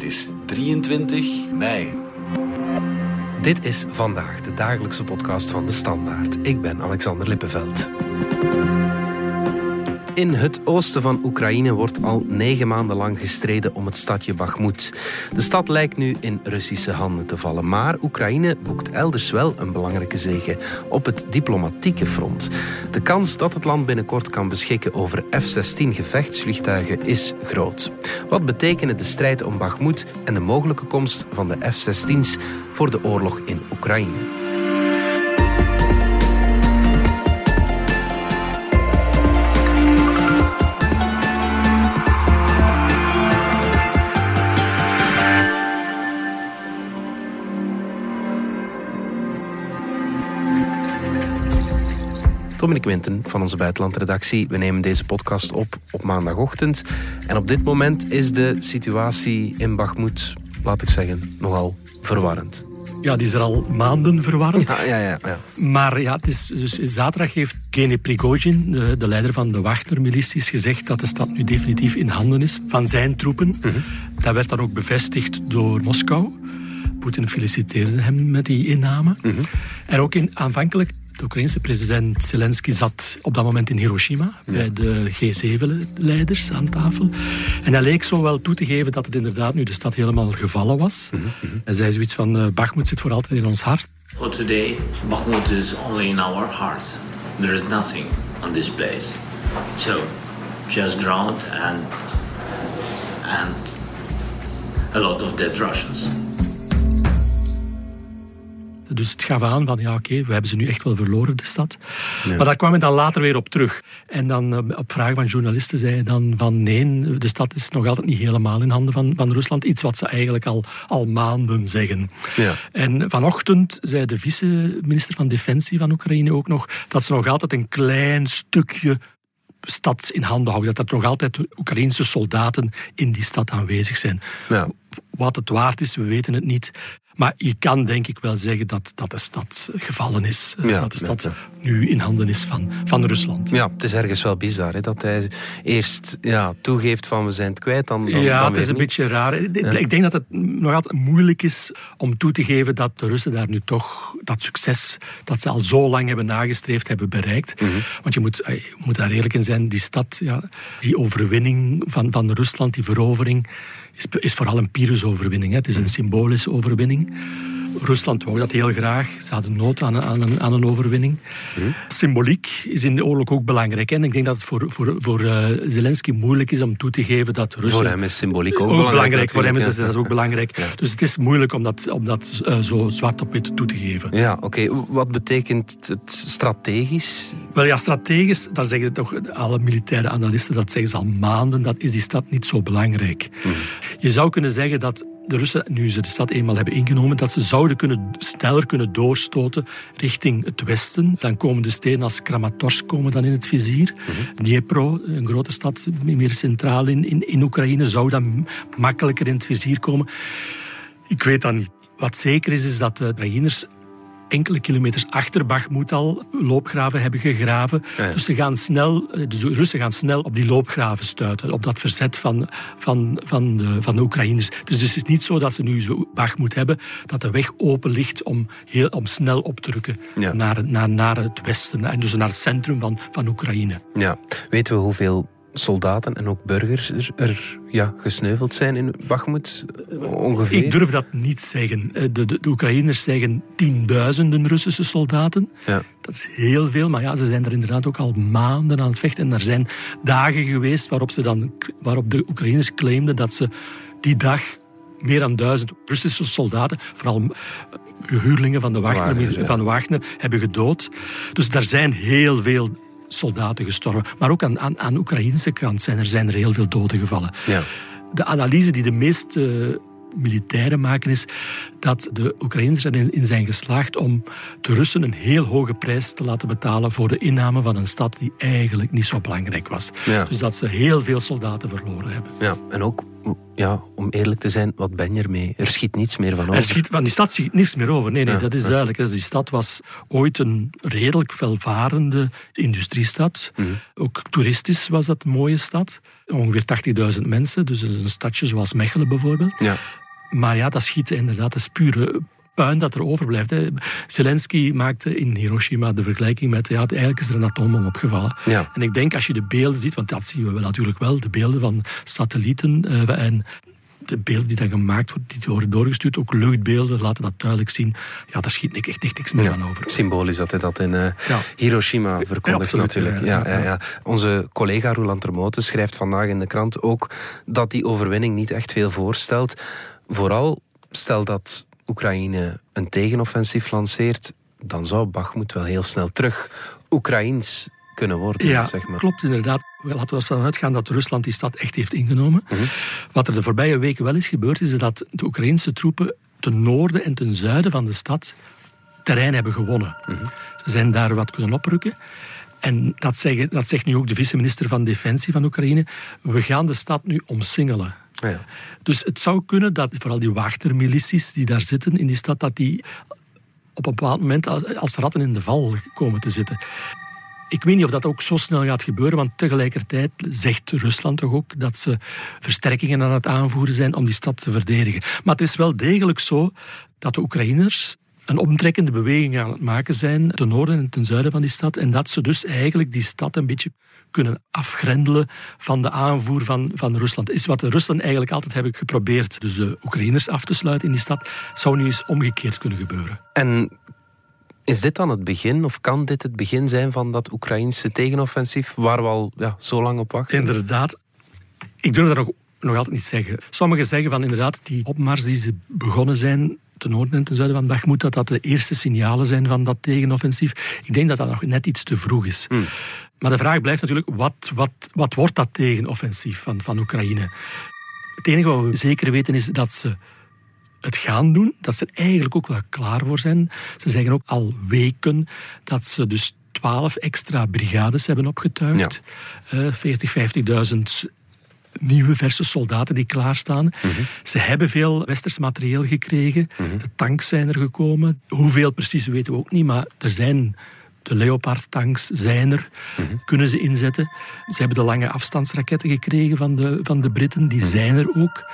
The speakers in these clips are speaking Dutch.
Het is 23 mei. Dit is vandaag de dagelijkse podcast van de Standaard. Ik ben Alexander Lippenveld. In het oosten van Oekraïne wordt al negen maanden lang gestreden om het stadje Bakhmut. De stad lijkt nu in Russische handen te vallen, maar Oekraïne boekt elders wel een belangrijke zege op het diplomatieke front. De kans dat het land binnenkort kan beschikken over F-16 gevechtsvliegtuigen is groot. Wat betekenen de strijd om Bakhmut en de mogelijke komst van de F-16's voor de oorlog in Oekraïne? Dominic Winten van onze buitenlandredactie. We nemen deze podcast op op maandagochtend. En op dit moment is de situatie in Bakhmut, laat ik zeggen, nogal verwarrend. Ja, die is er al maanden verwarrend. Ja, ja, ja, ja. Maar ja, het is, dus zaterdag heeft Gene Prigozhin, de, de, leider van de Wagner-milities, gezegd dat de stad nu definitief in handen is van zijn troepen. Mhm. Dat werd dan ook bevestigd door Moskou. Poetin feliciteerde hem met die inname. Mhm. En ook in, aanvankelijk de Oekraïnse president Zelensky zat op dat moment in Hiroshima bij de G7-leiders aan tafel. En hij leek zo wel toe te geven dat het inderdaad nu de stad helemaal gevallen was. Mm -hmm. Hij zei zoiets van, uh, Bakhmut zit voor altijd in ons hart. For today, Bakhmut is only in our hearts. There is nothing on this place. So, just ground and, and a lot of dead Russians. Dus het gaf aan van, ja oké, we hebben ze nu echt wel verloren, de stad. Maar daar kwam ik dan later weer op terug. En dan eh, op vraag van journalisten zei hij dan van, nee, de stad is nog altijd niet helemaal in handen van, van Rusland. Iets wat ze eigenlijk al, al maanden zeggen. Ja. En vanochtend zei de vice-minister van Defensie van Oekraïne ook nog, dat ze nog altijd een klein stukje stad in handen houden. Dat er nog altijd Oekraïnse soldaten in die stad aanwezig zijn. Ja. Wat het waard is, we weten het niet. Maar je kan denk ik wel zeggen dat, dat de stad gevallen is. Eh, dat de stad nu in handen is van, van Rusland. Ja, het is ergens wel bizar hè, dat hij eerst ja, toegeeft van we zijn het kwijt. Dan, dan ja, dan het is een beetje raar. Ik denk dat het nog altijd moeilijk is om toe te geven dat de Russen daar nu toch dat succes dat ze al zo lang hebben nagestreefd hebben bereikt. Mhm. Want je moet, eh, je moet daar eerlijk in zijn, die stad, ja, die overwinning van, van Rusland, die verovering is, is vooral een Pyrrhus-overwinning. Het is een symbolische overwinning. Rusland wou dat heel graag. Ze hadden nood aan, aan, een, aan een overwinning. Symboliek is in de oorlog ook belangrijk. En ik denk dat het voor, voor, voor uh, Zelensky moeilijk is om toe te geven dat Rusland... Voor hem is symboliek ook, ook belangrijk. Voor hem is dat ook belangrijk. Dus het is moeilijk om dat, om dat uh, zo zwart op wit toe te geven. Ja, oké. Wat betekent het strategisch? Wel ja, strategisch, daar zeggen toch alle militaire analisten, dat zeggen ze al maanden, dat is die stad niet zo belangrijk. Hm. Je zou kunnen zeggen dat de Russen, nu ze de stad eenmaal hebben ingenomen, dat ze zouden kunnen, sneller kunnen doorstoten richting het westen. Dan komen de steden als Kramatorsk komen dan in het vizier. Mm Dnipro, een grote stad, meer centraal in, in, in Oekraïne, zou dan makkelijker in het vizier komen. Ik weet dat niet. Wat zeker is, is dat de Oekraïners enkele kilometers achter Bakhmut al loopgraven hebben gegraven. Dus ze gaan snel, de Russen gaan snel op die loopgraven stuiten, op dat verzet van, van, van, de, van de Oekraïners. Dus, dus het is niet zo dat ze nu zo Bakhmut hebben, dat de weg open ligt om, heel, om snel op te drukken naar, naar, naar het westen, en dus naar het centrum van, van Oekraïne. Ja. Weten we hoeveel soldaten en ook burgers er, er ja, gesneuveld zijn in Bakhmut ongeveer? Ik durf dat niet zeggen. Eh, de, de, de Oekraïners zeggen tienduizenden Russische soldaten. Ja. Dat is heel veel, maar ja, ze zijn er inderdaad ook al maanden aan het vechten. En er zijn dagen geweest waarop, ze dan, waarop de Oekraïners claimden dat ze die dag meer dan duizend Russische soldaten, vooral eh, huurlingen van, de Wagner, Wagner van Wagner, hebben gedood. Dus er zijn heel veel soldaten gestorven. Maar ook aan, aan, aan Oekraïnse kant zijn er, zijn er heel veel doden gevallen. Ja. De analyse die de meeste militairen maken is dat de Oekraïners erin zijn geslaagd om de Russen een heel hoge prijs te laten betalen voor de inname van een stad die eigenlijk niet zo belangrijk was. Ja. Dus dat ze heel veel soldaten verloren hebben. Ja, en ook ja, om eerlijk te zijn, wat ben je ermee? Er schiet niets meer van over. Er schiet, van die stad schiet niets meer over. Nee, nee, dat is duidelijk. Dus die stad was ooit een redelijk welvarende industriestad. Mhm. Ook toeristisch was dat een mooie stad. Ongeveer 80.000 mensen, dus een stadje zoals Mechelen bijvoorbeeld. Ja. Maar ja, dat schiet inderdaad, dat is pure puin dat er overblijft. Hè. Zelensky maakte in Hiroshima de vergelijking met, ja, eigenlijk is er een atoombom opgevallen. Ja. En ik denk, als je de beelden ziet, want dat zien we natuurlijk wel, de beelden van satellieten uh, en de beelden die dan gemaakt worden, die worden doorgestuurd, ook luchtbeelden, laten dat duidelijk zien. Ja, daar schiet echt, echt niks meer ja, aan over. Symbolisch dat hij dat in uh, Hiroshima verkondigt natuurlijk. Ja, ja, ja, Onze collega Roland Termoten schrijft vandaag in de krant ook dat die overwinning niet echt veel voorstelt. Vooral stel dat Oekraïne een tegenoffensief lanceert, dan zou Bakhmut wel heel snel terug Oekraïns kunnen worden. Ja, zeg maar. klopt inderdaad. Laten we ervan uitgaan dat Rusland die stad echt heeft ingenomen. Mhm. Wat er de voorbije weken wel is gebeurd, is dat de Oekraïnse troepen ten noorden en ten zuiden van de stad terrein hebben gewonnen. Mhm. Ze zijn daar wat kunnen oprukken. En dat, zeggen, dat zegt nu ook de vice-minister van Defensie van Oekraïne. We gaan de stad nu omsingelen. Dus het zou kunnen dat vooral die wachtermilities die daar zitten in die stad, dat die op een bepaald moment als ratten in de val komen te zitten. Ik weet niet of dat ook zo snel gaat gebeuren, want tegelijkertijd zegt Rusland toch ook dat ze versterkingen aan het aanvoeren zijn om die stad te verdedigen. Maar het is wel degelijk zo dat de Oekraïners een omtrekkende beweging aan het maken zijn ten noorden en ten zuiden van die stad. En dat ze dus eigenlijk die stad een beetje kunnen afgrendelen van de aanvoer van, van Rusland. Is wat de Russen eigenlijk altijd hebben geprobeerd. Dus de Oekraïners af te sluiten in die stad, zou nu eens omgekeerd kunnen gebeuren. En is dit dan het begin, of kan dit het begin zijn van dat Oekraïnse tegenoffensief waar we al ja, zo lang op wachten? Inderdaad. Ik durf dat nog, nog altijd niet zeggen. Sommigen zeggen van inderdaad, die opmars die ze begonnen zijn ten noorden en ten zuiden van Bagmoed, dat dat de eerste signalen zijn van dat tegenoffensief. Ik denk dat dat nog net iets te vroeg is. Hmm. Maar de vraag blijft natuurlijk, wat, wat, wat wordt dat tegenoffensief van, van Oekraïne? Het enige wat we zeker weten is dat ze het gaan doen, dat ze er eigenlijk ook wel klaar voor zijn. Ze zeggen ook al weken dat ze dus twaalf extra brigades hebben opgetuigd. Ja. 40, 50.000 nieuwe verse soldaten die klaarstaan. Mm Ze hebben veel westers materieel gekregen. Mhm. De tanks zijn er gekomen. Hoeveel precies weten we ook niet, maar er zijn de Leopard-tanks zijn er, mhm. kunnen ze inzetten. Ze hebben de lange afstandsraketten gekregen van de, van de Britten, die mhm. zijn er ook.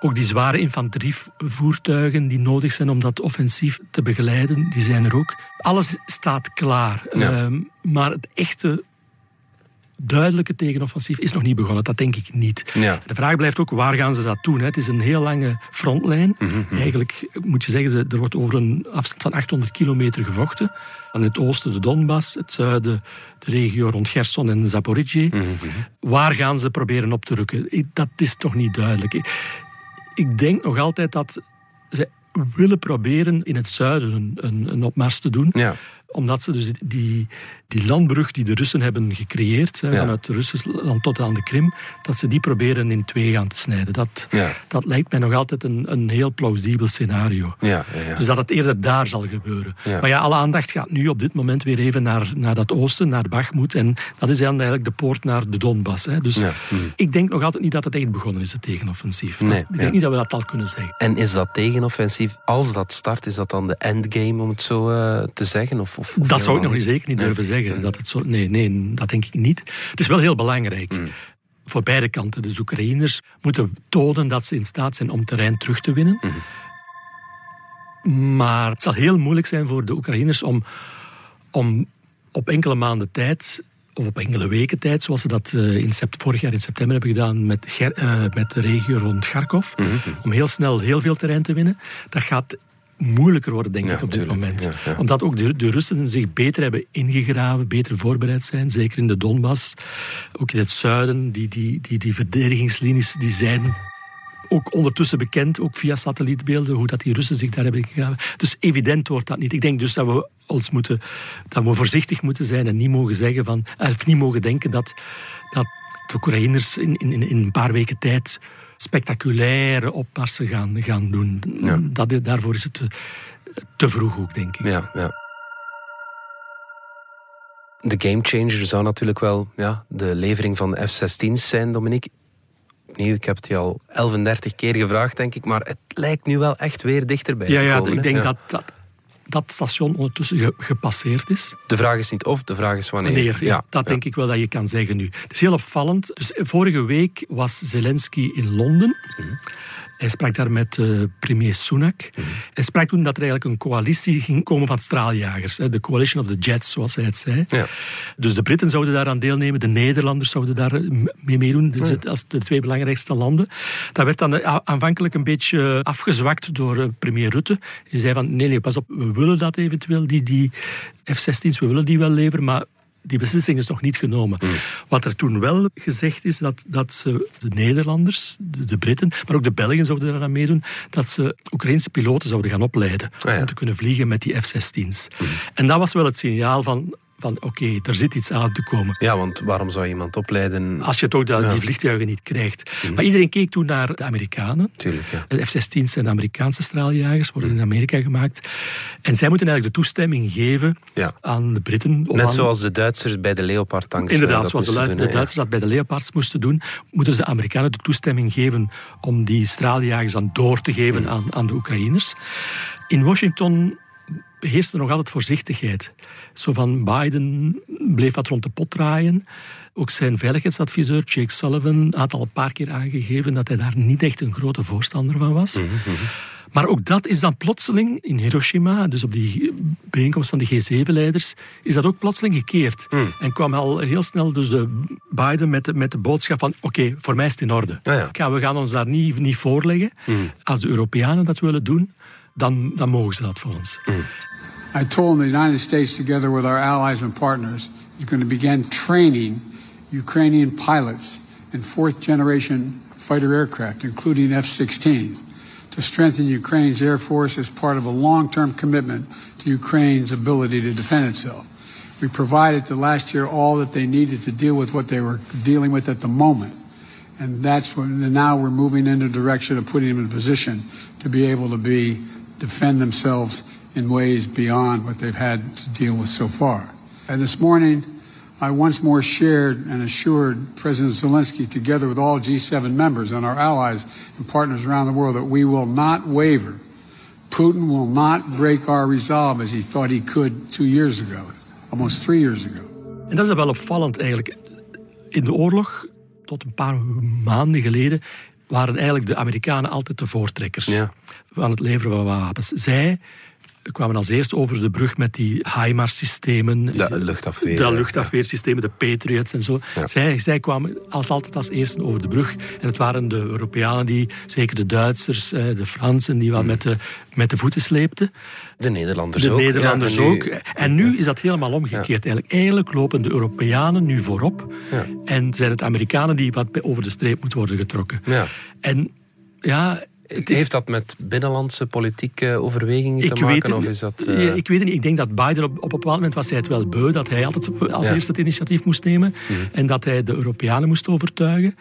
Ook die zware infanterievoertuigen die nodig zijn om dat offensief te begeleiden, die zijn er ook. Alles staat klaar. Ehm, maar het echte duidelijke tegenoffensief is nog niet begonnen. Dat denk ik niet. Ja. De vraag blijft ook, waar gaan ze dat doen? Het is een heel lange frontlijn. Mhm, mhm. Eigenlijk moet je zeggen, er wordt over een afstand van 800 kilometer gevochten. Aan het oosten de Donbass, het zuiden de regio rond Gerson en Zaporizhye. Mhm, waar gaan ze proberen op te rukken? Dat is toch niet duidelijk. Ik denk nog altijd dat ze willen proberen in het zuiden een, een, een opmars te doen. Ja omdat ze dus die, die landbrug die de Russen hebben gecreëerd, ja. vanuit Rusland tot aan de Krim, dat ze die proberen in twee gaan te snijden. Dat, dat lijkt mij nog altijd een, een heel plausibel scenario. Ja, dus dat het eerder daar zal gebeuren. Maar ja, alle aandacht gaat nu op dit moment weer even naar, naar dat oosten, naar Bakhmut. En dat is dan eigenlijk de poort naar de Donbass. Hè. Dus hm. ik denk nog altijd niet dat het echt begonnen is, het tegenoffensief. Nee, ik denk niet dat we dat al kunnen zeggen. En is dat tegenoffensief, als dat start, is dat dan de endgame, om het zo uh, te zeggen? Of, of, dat zou ik nog niet zeker niet durven zeggen. Dat het zo, nee, nee, dat denk ik niet. Het is wel heel belangrijk. Mm. Voor beide kanten. De Oekraïners moeten tonen dat ze in staat zijn om terrein terug te winnen. Mm. Maar het zal heel moeilijk zijn voor de Oekraïners om, om op enkele maanden tijd of op enkele weken tijd, zoals ze dat uh, in vorig jaar in september hebben gedaan met, uh, met de regio rond Kharkov, mm om heel snel heel veel terrein te winnen. Dat gaat moeilijker worden, denk ik, op dit moment. Omdat ook de, de, Russen zich beter hebben ingegraven, beter voorbereid zijn. Zeker in de Donbass, ook in het zuiden. Die, die, die, die verdedigingslinies die zijn ook ondertussen bekend, ook via satellietbeelden, hoe dat die Russen zich daar hebben gegraven. Dus evident wordt dat niet. Ik denk dus dat we ons moeten, dat we voorzichtig moeten zijn en niet mogen zeggen van, of niet mogen denken dat, dat de Oekraïners in, in, in een paar weken tijd spectaculaire oppassen gaan, gaan doen. Dat, daarvoor is het te, te, vroeg ook, denk ik. Ja, ja. De gamechanger zou natuurlijk wel ja, de levering van F-16's zijn, Dominique. opnieuw, ik heb het je al 11, keer gevraagd, denk ik, maar het lijkt nu wel echt weer dichterbij ja, te ja, komen. ik denk hè? dat, dat dat station ondertussen ge- gepasseerd is. De vraag is niet of, de vraag is wanneer. Wanneer, ja, dat denk ik wel dat je kan zeggen nu. Het is heel opvallend. Dus vorige week was Zelensky in Londen. Hij sprak daar met eh, premier Sunak. Hij sprak toen dat er eigenlijk een coalitie ging komen van straaljagers. De coalition of the jets, zoals hij het zei. Ja. Dus de Britten zouden daaraan deelnemen, de Nederlanders zouden daar eh, mee meedoen. Dus het- als de twee belangrijkste landen. Dat werd dan eh, aanvankelijk een beetje afgezwakt door premier Rutte. Die zei van, nee, nee, pas op, we willen dat eventueel, die, die F-16's, we willen die wel leveren, maar die beslissing is nog niet genomen. Wat er toen wel gezegd is, dat, dat ze de Nederlanders, de, de Britten, maar ook de Belgen zouden eraan meedoen, dat ze Oekraïnse piloten zouden gaan opleiden Ah, ja. om te kunnen vliegen met die F-16's. En dat was wel het signaal van, van oké, er zit iets aan te komen. Ja, want waarom zou je iemand opleiden? Als je toch dat, die vliegtuigen niet krijgt. Maar iedereen keek toen naar de Amerikanen. Tuurlijk, ja. De F-16's zijn Amerikaanse straaljagers, worden in Amerika gemaakt. En zij moeten eigenlijk de toestemming geven Ja. aan de Britten. Net aan- zoals de Duitsers bij de Leopard-tanks. eh, Inderdaad, zoals de, doen, Duitsers dat bij de Leopards moesten doen, moeten ze de Amerikanen de toestemming geven om die straaljagers dan door te geven Mm. aan, aan de Oekraïners. In Washington heerste nog altijd voorzichtigheid. Zo van Biden bleef wat rond de pot draaien. Ook zijn veiligheidsadviseur Jake Sullivan had al een paar keer aangegeven dat hij daar niet echt een grote voorstander van was. Maar ook dat is dan plotseling in Hiroshima, dus op die bijeenkomst van de G7-leiders, is dat ook plotseling gekeerd. En kwam al heel snel dus de Biden met de, met de boodschap van oké, voor mij is het in orde. Ja, ja. Ja, we gaan ons daar niet, niet voorleggen. Als de Europeanen dat willen doen, dan, dan mogen ze dat voor ons. I told them the United States, together with our allies and partners, is going to begin training Ukrainian pilots in fourth generation fighter aircraft, including F 16s, to strengthen Ukraine's Air Force as part of a long term commitment to Ukraine's ability to defend itself. We provided to last year all that they needed to deal with what they were dealing with at the moment. And that's when now we're moving in the direction of putting them in a position to be able to be defend themselves in ways beyond what they've had to deal with so far. And this morning, I once more shared and assured President Zelensky, together with all G7 members and our allies and partners around the world, that we will not waver. Putin will not break our resolve as he thought he could two years ago, almost three years ago. En dat is wel opvallend eigenlijk. In de oorlog, tot een paar maanden geleden, waren eigenlijk de Amerikanen altijd de voortrekkers Ja. van het leveren van wapens. Zij kwamen als eerst over de brug met die HIMARS-systemen. De luchtafweer, De luchtafweersystemen, de Patriots en zo. Ja. Zij, zij kwamen als altijd als eerste over de brug. En het waren de Europeanen die, zeker de Duitsers, eh, de Fransen, die wel met, de, met de voeten sleepten. De Nederlanders De ook. Nederlanders Ja, en nu- ook. En nu is dat helemaal omgekeerd. Eigenlijk, eigenlijk lopen de Europeanen nu voorop. Ja. En zijn het Amerikanen die wat over de streep moeten worden getrokken. Ja. En ja... Heeft dat met binnenlandse politieke overwegingen te weet maken? Of is dat, eh, Ik weet het niet. Ik denk dat Biden op, op een bepaald moment was hij het wel beu dat hij altijd als Ja. eerste het initiatief moest nemen en dat hij de Europeanen moest overtuigen.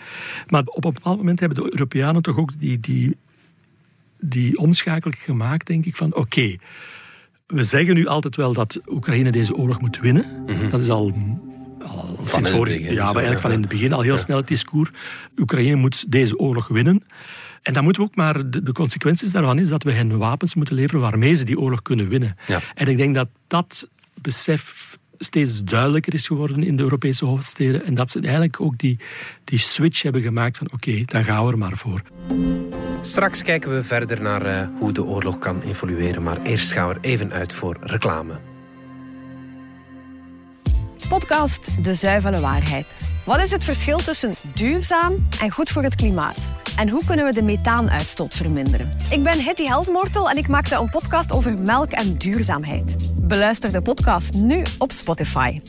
Maar op een bepaald moment hebben de Europeanen toch ook die, die, die omschakeling gemaakt, denk ik, van oké, we zeggen nu altijd wel dat Oekraïne deze oorlog moet winnen. Dat is al, al sinds Mhm. vorig begin ja, zo, maar eigenlijk van in het begin al heel snel het discours. Oekraïne moet deze oorlog winnen. En dan moeten we ook maar, de, de consequenties daarvan is dat we hen wapens moeten leveren waarmee ze die oorlog kunnen winnen. Ja. En ik denk dat dat besef steeds duidelijker is geworden in de Europese hoofdsteden. En dat ze eigenlijk ook die, die switch hebben gemaakt van oké, dan gaan we er maar voor. Straks kijken we verder naar eh, hoe de oorlog kan evolueren. Maar eerst gaan we er even uit voor reclame. Podcast De Zuivele Waarheid. Wat is het verschil tussen duurzaam en goed voor het klimaat? En hoe kunnen we de methaanuitstoot verminderen? Ik ben Hetty Helsmoortel en ik maakte een podcast over melk en duurzaamheid. Beluister de podcast nu op Spotify.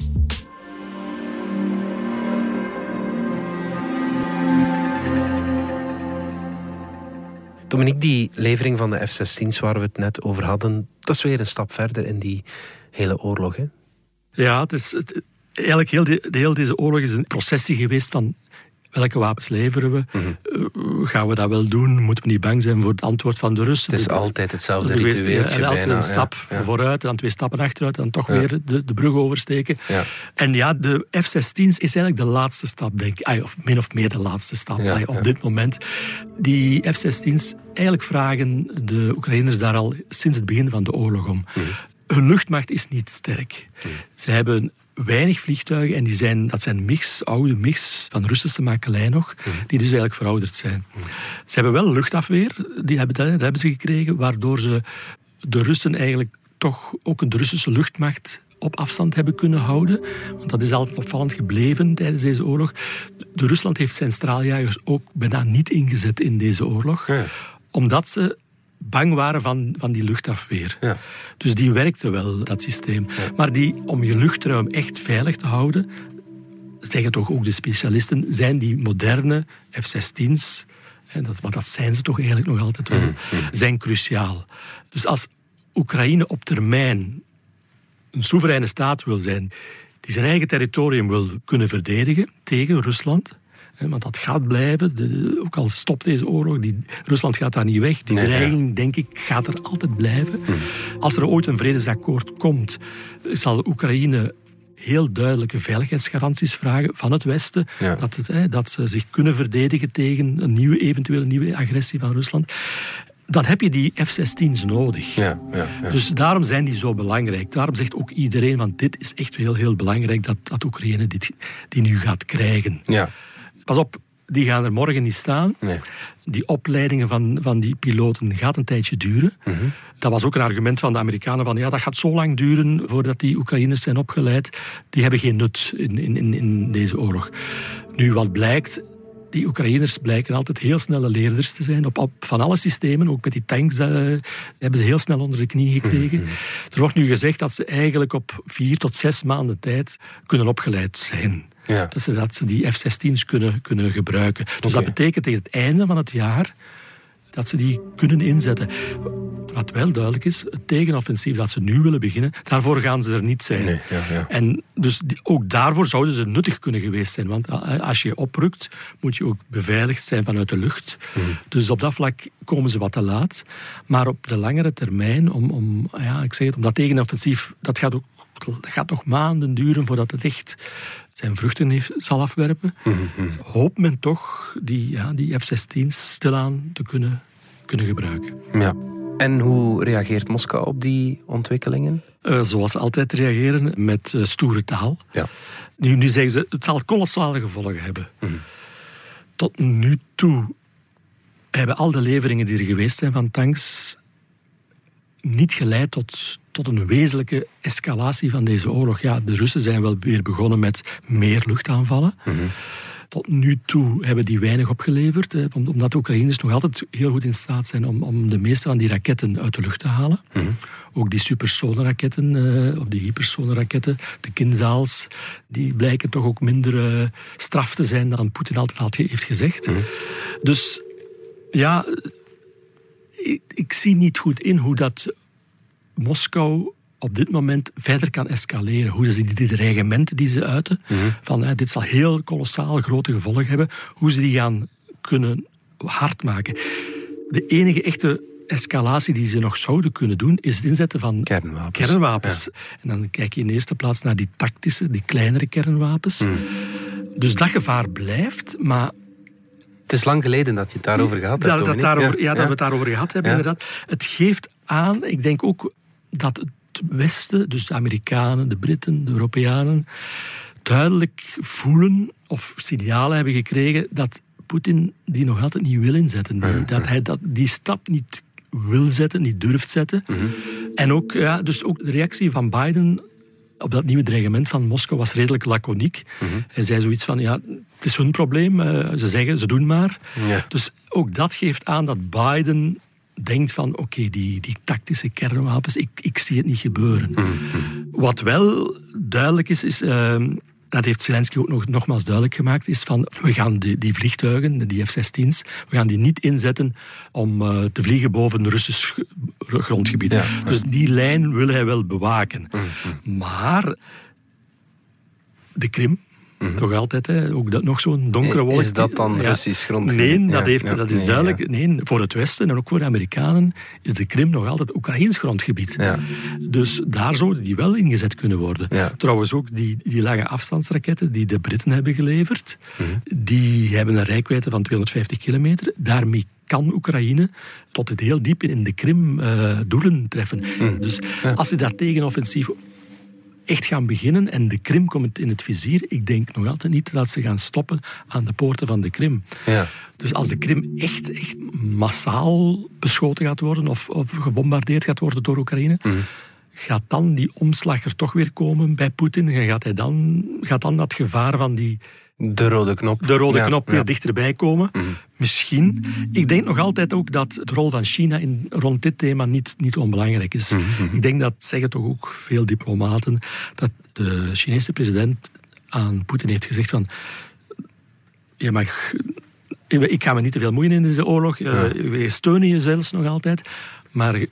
Dominique, die levering van de F-16's waar we het net over hadden, dat is weer een stap verder in die hele oorlog. Hè? Ja, het is, het, eigenlijk heel, de, heel deze oorlog is een processie geweest van welke wapens leveren we? Uh, gaan we dat wel doen? Moeten we niet bang zijn voor het antwoord van de Russen? Het is altijd hetzelfde ritueeltje. En altijd een stap vooruit, dan twee stappen achteruit, dan toch weer de, de brug oversteken. En ja, de F-16's is eigenlijk de laatste stap, denk ik. Of min of meer de laatste stap op dit moment. Die F-16's, eigenlijk vragen de Oekraïners daar al sinds het begin van de oorlog om. Mhm. Hun luchtmacht is niet sterk. Ze hebben weinig vliegtuigen en die zijn, dat zijn mix, oude mix van Russische makelij nog, die dus eigenlijk verouderd zijn. Ze hebben wel luchtafweer, die hebben, dat, hebben ze gekregen, waardoor ze de Russen eigenlijk toch ook de Russische luchtmacht op afstand hebben kunnen houden. Want dat is altijd opvallend gebleven tijdens deze oorlog. De Rusland heeft zijn straaljagers ook bijna niet ingezet in deze oorlog. Omdat ze bang waren van, van die luchtafweer. Ja. Dus die werkte wel, dat systeem. Maar die, om je luchtruim echt veilig te houden, zeggen toch ook de specialisten, zijn die moderne F-16's, en dat, maar dat zijn ze toch eigenlijk nog altijd wel, mm, mm. zijn cruciaal. Dus als Oekraïne op termijn een soevereine staat wil zijn, die zijn eigen territorium wil kunnen verdedigen tegen Rusland, want dat gaat blijven. De, ook al stopt deze oorlog, die, Rusland gaat daar niet weg. Die dreiging, denk ik, gaat er altijd blijven. Hmm. Als er ooit een vredesakkoord komt, zal Oekraïne heel duidelijke veiligheidsgaranties vragen van het Westen. Dat, het, dat ze zich kunnen verdedigen tegen een nieuwe, eventuele nieuwe agressie van Rusland dan heb je die F-16's nodig. Ja, ja, ja, Dus daarom zijn die zo belangrijk. Daarom zegt ook iedereen, want dit is echt heel, heel belangrijk dat, dat Oekraïne dit, die nu gaat krijgen. Ja. Pas op, die gaan er morgen niet staan. Nee. Die opleidingen van, van die piloten gaat een tijdje duren. Mhm. Dat was ook een argument van de Amerikanen van ja, dat gaat zo lang duren voordat die Oekraïners zijn opgeleid. Die hebben geen nut in, in, in deze oorlog. Nu, wat blijkt, die Oekraïners blijken altijd heel snelle leerders te zijn. Op, op van alle systemen, ook met die tanks, uh, hebben ze heel snel onder de knie gekregen. Mhm. Er wordt nu gezegd dat ze eigenlijk op vier tot zes maanden tijd kunnen opgeleid zijn. Ja. Dat, ze, dat ze die F-16's kunnen, kunnen gebruiken. Dus dat betekent tegen het einde van het jaar dat ze die kunnen inzetten. Wat wel duidelijk is, het tegenoffensief dat ze nu willen beginnen, daarvoor gaan ze er niet zijn. Nee, ja, ja. En dus ook daarvoor zouden ze nuttig kunnen geweest zijn. Want eh, als je oprukt, moet je ook beveiligd zijn vanuit de lucht. Hmm. Dus op dat vlak komen ze wat te laat. Maar op de langere termijn, om, om, ja, ik zeg het, om dat tegenoffensief, dat gaat ook dat gaat nog maanden duren voordat het echt zijn vruchten heeft, zal afwerpen. Mm Hoopt men toch die, ja, die F-16's stilaan te kunnen, kunnen gebruiken. Ja. En hoe reageert Moskou op die ontwikkelingen? Uh, zoals altijd reageren, met uh, stoere taal. Ja. Nu, nu zeggen ze, het zal kolossale gevolgen hebben. Tot nu toe hebben al de leveringen die er geweest zijn van tanks niet geleid tot, tot een wezenlijke escalatie van deze oorlog. Ja, de Russen zijn wel weer begonnen met meer luchtaanvallen. Mhm. Tot nu toe hebben die weinig opgeleverd, omdat de Oekraïners nog altijd heel goed in staat zijn om, om de meeste van die raketten uit de lucht te halen. Mhm. Ook die supersonenraketten, uh, of die hypersonenraketten, de Kinzals, die blijken toch ook minder uh, straf te zijn dan Poetin altijd heeft gezegd. Mhm. Dus ja, ik, ik, zie niet goed in hoe dat Moskou op dit moment verder kan escaleren. Hoe ze die dreigementen die ze uiten, mhm. van hè, dit zal heel kolossaal grote gevolgen hebben, hoe ze die gaan kunnen hard maken. De enige echte escalatie die ze nog zouden kunnen doen, is het inzetten van kernwapens. kernwapens. En dan kijk je in eerste plaats naar die tactische, die kleinere kernwapens. Mhm. Dus dat gevaar blijft, maar het is lang geleden dat je het daarover gehad hebt. Dat, daarover, ja, dat we het daarover gehad hebben, inderdaad. Het geeft aan, ik denk ook dat het Westen, dus de Amerikanen, de Britten, de Europeanen, duidelijk voelen of signalen hebben gekregen dat Poetin die nog altijd niet wil inzetten. Die, dat hij dat, die stap niet wil zetten, niet durft zetten. Mhm. En ook, ja, dus ook de reactie van Biden op dat nieuwe dreigement van Moskou was redelijk laconiek. Mm Hij zei zoiets van, ja, het is hun probleem. Uh, ze zeggen, ze doen maar. Ja. Dus ook dat geeft aan dat Biden denkt van, oké, die, die tactische kernwapens, ik, ik zie het niet gebeuren. Wat wel duidelijk is, is... Uh, dat heeft Zelensky ook nog, nogmaals duidelijk gemaakt, is van we gaan die, die vliegtuigen, die F-16's, we gaan die niet inzetten om uh, te vliegen boven de Russisch grondgebied. Dus die lijn wil hij wel bewaken. Maar de Krim, Toch altijd, hè? ook dat, nog zo'n donkere wolk. Is dat dan Ja. Russisch grondgebied? Nee, dat, heeft, ja, dat is nee, duidelijk. Nee, voor het Westen en ook voor de Amerikanen is de Krim nog altijd Oekraïns grondgebied. Ja. Dus daar zouden die wel ingezet kunnen worden. Trouwens ook die, die lange afstandsraketten die de Britten hebben geleverd, Mhm. die hebben een rijkwijde van 250 kilometer. Daarmee kan Oekraïne tot het heel diep in de Krim eh, doelen treffen. Mhm. Dus als ze dat tegenoffensief echt gaan beginnen en de Krim komt in het vizier, ik denk nog altijd niet dat ze gaan stoppen aan de poorten van de Krim. Ja. Dus als de Krim echt, echt massaal beschoten gaat worden of, of gebombardeerd gaat worden door Oekraïne, gaat dan die omslag er toch weer komen bij Poetin en gaat, hij dan, gaat dan dat gevaar van die, De rode knop. de rode Ja, knop weer ja. dichterbij komen? Misschien. Ik denk nog altijd ook dat de rol van China in, rond dit thema niet, niet onbelangrijk is. Ik denk dat, zeggen toch ook veel diplomaten, dat de Chinese president aan Poetin heeft gezegd van je mag, ik ga me niet te veel moeien in deze oorlog. Eh, We steunen je zelfs nog altijd. Maar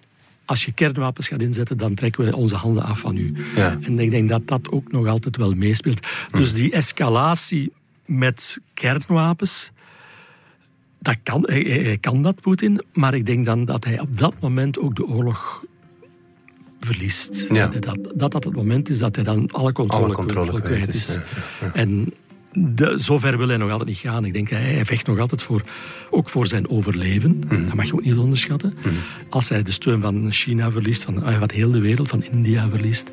als je kernwapens gaat inzetten, dan trekken we onze handen af van u. Ja. En ik denk dat dat ook nog altijd wel meespeelt. Dus die escalatie met kernwapens, dat kan, hij, hij- hij kan dat, Poetin. Maar ik denk dan dat hij op dat moment ook de oorlog verliest. Ja. Dat, dat, dat het moment is dat hij dan alle controle, Alle controle kwijt kwijt is. is, ja, En de, zover wil hij nog altijd niet gaan. Ik denk, hij, hij vecht nog altijd voor, ook voor zijn overleven. Mhm. Dat mag je ook niet onderschatten. Als hij de steun van China verliest, van, eh, van heel de wereld, van India verliest,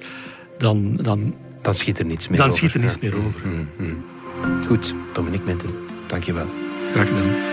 dan, dan, Dan schiet er niets meer dan over. schiet er niets Ja. meer over. Goed, Dominique Minten, dankjewel. Graag gedaan.